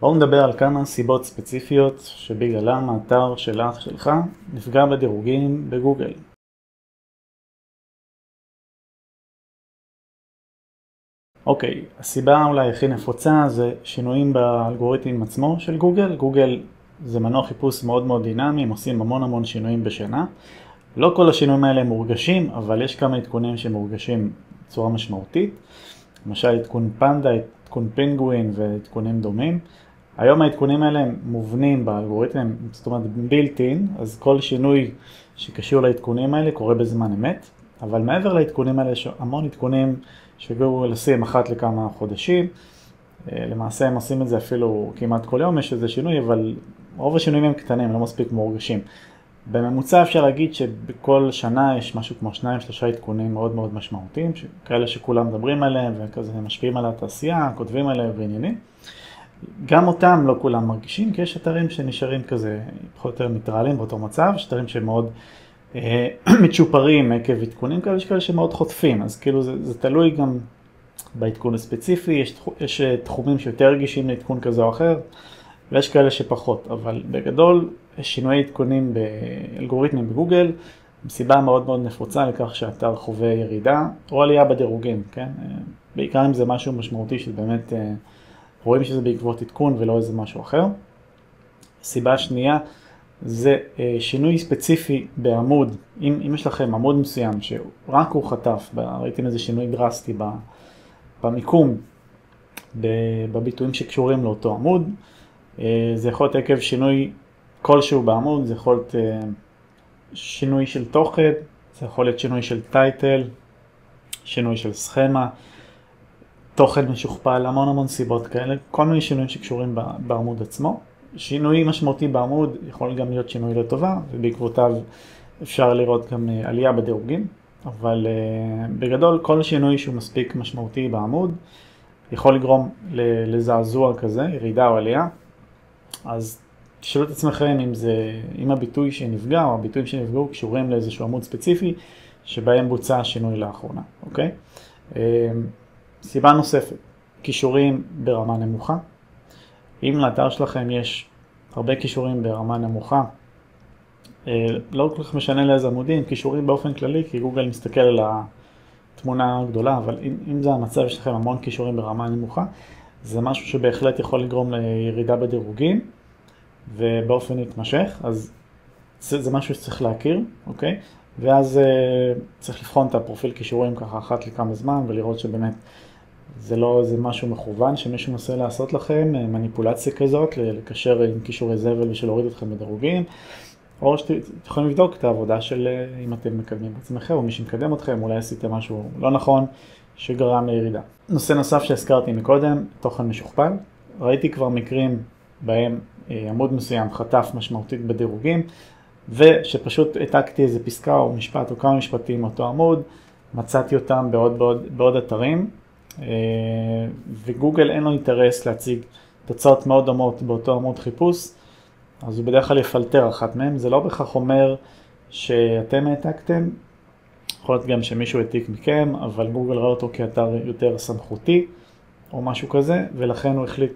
בואו נדבר על כמה סיבות ספציפיות שבגללם האתר שלך שלך נפגע בדירוגים בגוגל. אוקיי, הסיבה אולי הכי נפוצה זה שינויים באלגוריתם עצמו של גוגל. גוגל זה מנוע חיפוש מאוד מאוד דינמי, הם עושים המון המון שינויים בשנה. לא כל השינויים האלה מורגשים, אבל יש כמה עדכונים שמורגשים בצורה משמעותית. למשל עדכון פנדה, עדכון פינגווין ועדכונים דומים. היום העדכונים האלה הם מובנים באלגוריתם, זאת אומרת בילטין, אז כל שינוי שקשור לעדכונים האלה קורה בזמן אמת, אבל מעבר לעדכונים האלה יש המון עדכונים שגוגל עושים אחת לכמה חודשים. אה, למעשה הם עושים את זה אפילו כמעט כל יום, יש איזה שינוי, אבל רוב השינויים הם קטנים, לא מספיק מורגשים. בממוצע אפשר להגיד שבכל שנה יש משהו כמו שניים שלושה עדכונים מאוד מאוד משמעותיים, כאלה שכולם מדברים עליהם וכזה משפיעים על התעשייה, כותבים עליהם ועניינים. גם אותם לא כולם מרגישים, כי יש אתרים שנשארים כזה פחות או יותר ניטרלים באותו מצב, יש אתרים שמאוד אה, מצ'ופרים עקב עדכונים כאלה, יש כאלה שמאוד חוטפים, אז כאילו זה, זה תלוי גם בעדכון הספציפי, יש, יש אה, תחומים שיותר רגישים לעדכון כזה או אחר, ויש כאלה שפחות, אבל בגדול שינויי עדכונים באלגוריתמים בגוגל, סיבה מאוד מאוד נפוצה לכך שהאתר חווה ירידה או עלייה בדירוגים, כן? אה, בעיקר אם זה משהו משמעותי שבאמת אה, רואים שזה בעקבות עדכון ולא איזה משהו אחר. סיבה שנייה זה אה, שינוי ספציפי בעמוד, אם, אם יש לכם עמוד מסוים שרק הוא חטף, ראיתם איזה שינוי דרסטי במיקום, בביטויים שקשורים לאותו עמוד, זה יכול להיות עקב שינוי כלשהו בעמוד, זה יכול להיות שינוי של תוכן, זה יכול להיות שינוי של טייטל, שינוי של סכמה, תוכן משוכפל, המון המון סיבות כאלה, כל מיני שינויים שקשורים בעמוד עצמו. שינוי משמעותי בעמוד יכול גם להיות שינוי לטובה, ובעקבותיו אפשר לראות גם אה, עלייה בדירוגים, אבל uh, בגדול כל שינוי שהוא מספיק משמעותי בעמוד יכול לגרום לזעזוע כזה, ירידה או עלייה, אז תשאלו את עצמכם אם זה, אם הביטוי שנפגע או הביטויים שנפגעו קשורים לאיזשהו עמוד ספציפי שבהם בוצע השינוי לאחרונה, אוקיי? סיבה נוספת, כישורים ברמה נמוכה. אם לאתר שלכם יש הרבה כישורים ברמה נמוכה, אה, לא כל כך משנה לאיזה עמודים, כישורים באופן כללי, כי גוגל מסתכל על התמונה הגדולה, אבל אם, אם זה המצב, יש לכם המון כישורים ברמה נמוכה, זה משהו שבהחלט יכול לגרום לירידה בדירוגים. ובאופן מתמשך, אז זה, זה משהו שצריך להכיר, אוקיי? ואז uh, צריך לבחון את הפרופיל כישורים ככה אחת לכמה זמן ולראות שבאמת זה לא איזה משהו מכוון שמישהו מנסה לעשות לכם, אה, מניפולציה כזאת, לקשר עם כישורי זבל בשביל להוריד אתכם בדירוגים, או שאתם יכולים לבדוק את העבודה של אה, אם אתם מקדמים בעצמכם או מי שמקדם אתכם, אולי עשיתם משהו לא נכון שגרם לירידה. נושא נוסף שהזכרתי מקודם, תוכן משוכפל. ראיתי כבר מקרים בהם אה, עמוד מסוים חטף משמעותית בדירוגים, ושפשוט העתקתי איזה פסקה או משפט או כמה משפטים מאותו עמוד, מצאתי אותם בעוד, בעוד, בעוד אתרים, אה, וגוגל אין לו אינטרס להציג תוצאות מאוד דומות באותו עמוד חיפוש, אז הוא בדרך כלל יפלטר אחת מהם, זה לא בהכרח אומר שאתם העתקתם, יכול להיות גם שמישהו העתיק מכם, אבל גוגל ראה אותו כאתר יותר סמכותי או משהו כזה, ולכן הוא החליט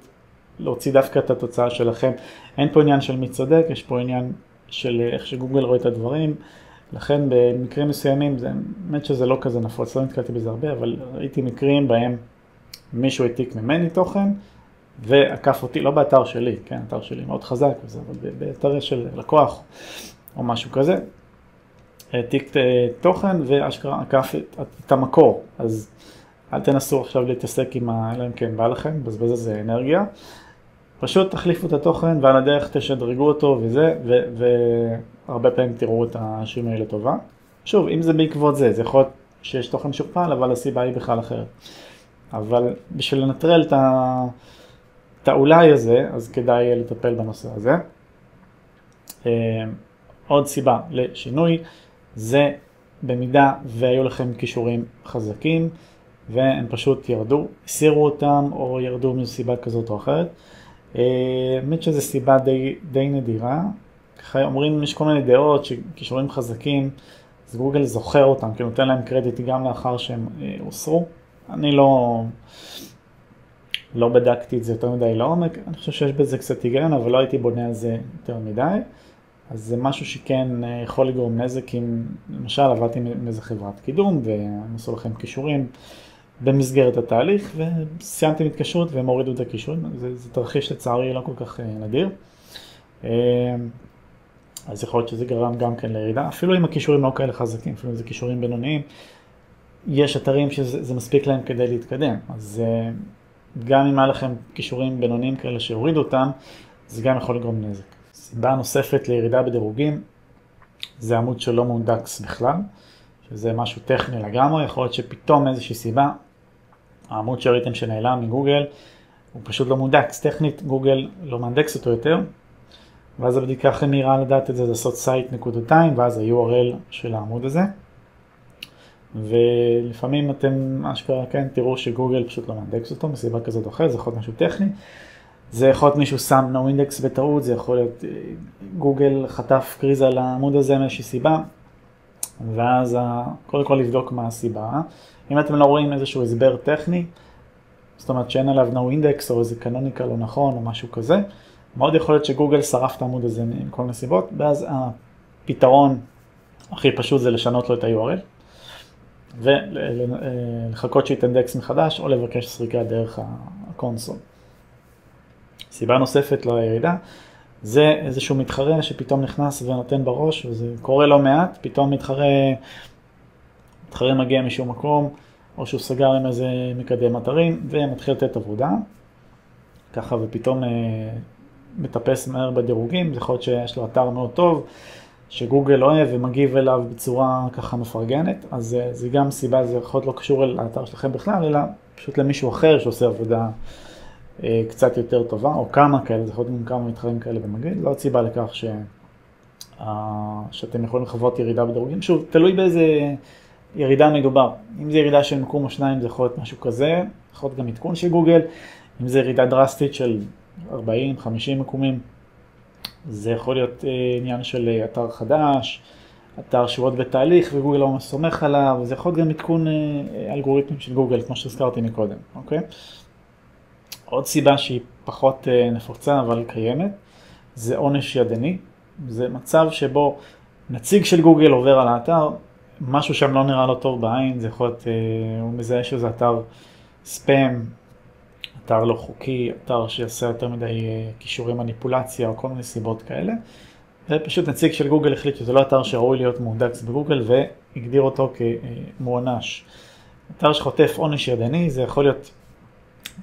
להוציא דווקא את התוצאה שלכם. אין פה עניין של מי צודק, יש פה עניין של איך שגוגל רואה את הדברים. לכן במקרים מסוימים, זה, באמת שזה לא כזה נפוץ, לא נתקלתי בזה הרבה, אבל ראיתי מקרים בהם מישהו העתיק ממני תוכן ועקף אותי, לא באתר שלי, כן, אתר שלי מאוד חזק וזה, אבל באתר של לקוח או משהו כזה, העתיק אה, תוכן ואשכרה עקף את, את המקור, אז אל תנסו עכשיו להתעסק עם ה... אלא אם כן בא לכם, בזבז איזה אנרגיה. פשוט תחליפו את התוכן ועל הדרך תשדרגו אותו וזה, והרבה פעמים תראו את השינוי לטובה. שוב, אם זה בעקבות זה, זה יכול להיות שיש תוכן שוכפל, אבל הסיבה היא בכלל אחרת. אבל בשביל לנטרל את, ה... את האולי הזה, אז כדאי לטפל בנושא הזה. אה, עוד סיבה לשינוי זה במידה והיו לכם כישורים חזקים והם פשוט ירדו, הסירו אותם או ירדו מסיבה כזאת או אחרת. אה, האמת שזו סיבה די, די נדירה. ככה אומרים, יש כל מיני דעות שכישורים חזקים, אז גוגל זוכר אותם, כי נותן להם קרדיט גם לאחר שהם אה, הוסרו. אני לא, לא בדקתי את זה יותר מדי לעומק, אני חושב שיש בזה קצת היגיון, אבל לא הייתי בונה על זה יותר מדי. אז זה משהו שכן אה, יכול לגרום נזק אם למשל עבדתי עם איזה חברת קידום והם עשו לכם כישורים במסגרת התהליך וסיימתם התקשרות והם הורידו את הכישורים, זה, זה תרחיש לצערי לא כל כך אה, נדיר. אה, אז יכול להיות שזה גרם גם כן לירידה, אפילו אם הכישורים לא כאלה חזקים, אפילו אם זה כישורים בינוניים, יש אתרים שזה מספיק להם כדי להתקדם, אז גם אם היה לכם כישורים בינוניים כאלה שהורידו אותם, זה גם יכול לגרום נזק. סיבה נוספת לירידה בדירוגים זה עמוד שלא מונדקס בכלל, שזה משהו טכני לגמרי, יכול להיות שפתאום איזושהי סיבה, העמוד שראיתם שנעלם מגוגל, הוא פשוט לא מונדקס, טכנית גוגל לא מנדקס אותו יותר, ואז הבדיקה הכי מהירה לדעת את זה זה לעשות site נקודתיים, ואז ה-URL של העמוד הזה. ולפעמים אתם אשכרה כן תראו שגוגל פשוט לא מנדקס אותו מסיבה כזאת או אחרת, זה יכול להיות משהו טכני. זה יכול להיות מישהו שם no index בטעות, זה יכול להיות אה, גוגל חטף קריזה לעמוד הזה מאיזושהי סיבה, ואז קודם כל לבדוק מה הסיבה. אם אתם לא רואים איזשהו הסבר טכני, זאת אומרת שאין עליו no index או איזה canonical לא נכון או משהו כזה, מאוד יכול להיות שגוגל שרף את העמוד הזה עם כל מיני סיבות, ואז הפתרון הכי פשוט זה לשנות לו את ה-URL. ולחכות שיתאנדקס מחדש או לבקש סריקה דרך ה console. סיבה נוספת לירידה זה איזשהו מתחרה שפתאום נכנס ונותן בראש וזה קורה לא מעט, פתאום מתחרה, מתחרה מגיע משום מקום או שהוא סגר עם איזה מקדם אתרים ומתחיל לתת עבודה. ככה ופתאום אה, מטפס מהר בדירוגים, זה יכול להיות שיש לו אתר מאוד טוב שגוגל אוהב ומגיב אליו בצורה ככה מפרגנת, אז זה, זה גם סיבה, זה יכול להיות לא קשור לאתר שלכם בכלל, אלא פשוט למישהו אחר שעושה עבודה אה, קצת יותר טובה, או כמה כאלה, זה יכול להיות גם כמה מתחרים כאלה במגיד, לא סיבה לכך ש, אה, שאתם יכולים לחוות ירידה בדירוגים, שוב, תלוי באיזה ירידה מדובר, אם זה ירידה של מקום או שניים זה יכול להיות משהו כזה, יכול להיות גם עדכון של גוגל, אם זה ירידה דרסטית של 40-50 מקומים, זה יכול להיות אה, עניין של אה, אתר חדש, אתר שהוא עוד בתהליך וגוגל לא ממש סומך עליו, זה יכול להיות גם עדכון אה, אלגוריתמים של גוגל, כמו שהזכרתי מקודם, אוקיי? עוד סיבה שהיא פחות נפוצה אבל קיימת, זה עונש ידני. זה מצב שבו נציג של גוגל עובר על האתר, משהו שם לא נראה לו טוב בעין, זה יכול להיות, הוא מזהה שזה אתר ספאם, אתר לא חוקי, אתר שיעשה יותר מדי אה, כישורי מניפולציה או כל מיני סיבות כאלה. ופשוט נציג של גוגל החליט שזה לא אתר שראוי להיות מהונדקס בגוגל והגדיר אותו כמוענש. אתר שחוטף עונש ידני זה יכול להיות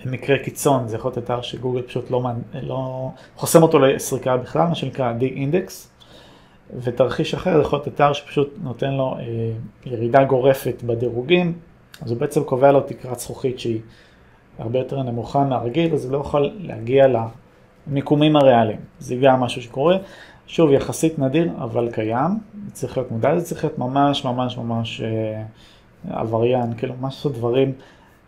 במקרה קיצון, זה יכול להיות אתר שגוגל פשוט לא, לא חוסם אותו לסריקה בכלל, מה שנקרא D-Index. ותרחיש אחר יכול להיות אתר שפשוט נותן לו אה, ירידה גורפת בדירוגים, אז הוא בעצם קובע לו תקרת זכוכית שהיא הרבה יותר נמוכה מהרגיל, אז הוא לא יכול להגיע למיקומים הריאליים. זה גם משהו שקורה. שוב, יחסית נדיר, אבל קיים. צריך להיות מודע לזה, צריך להיות ממש ממש ממש אה, עבריין, כאילו ממש לעשות דברים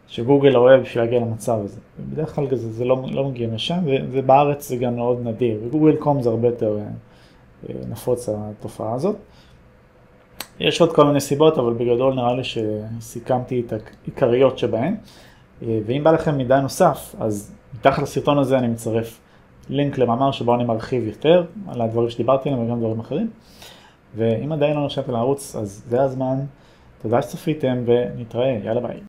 שגוגל אוהב בשביל להגיע למצב הזה. בדרך כלל זה, זה לא, לא מגיע משם, ובארץ זה גם מאוד נדיר. וגוגל קום זה הרבה יותר אה, נפוץ התופעה הזאת. יש עוד כל מיני סיבות, אבל בגדול נראה לי שסיכמתי את העיקריות שבהן. אה, ואם בא לכם מידע נוסף, אז מתחת לסרטון הזה אני מצרף לינק למאמר שבו אני מרחיב יותר על הדברים שדיברתי עליהם וגם דברים אחרים. ואם עדיין לא נרשמתם לערוץ, אז זה הזמן. תודה שצפיתם ונתראה, יאללה ביי.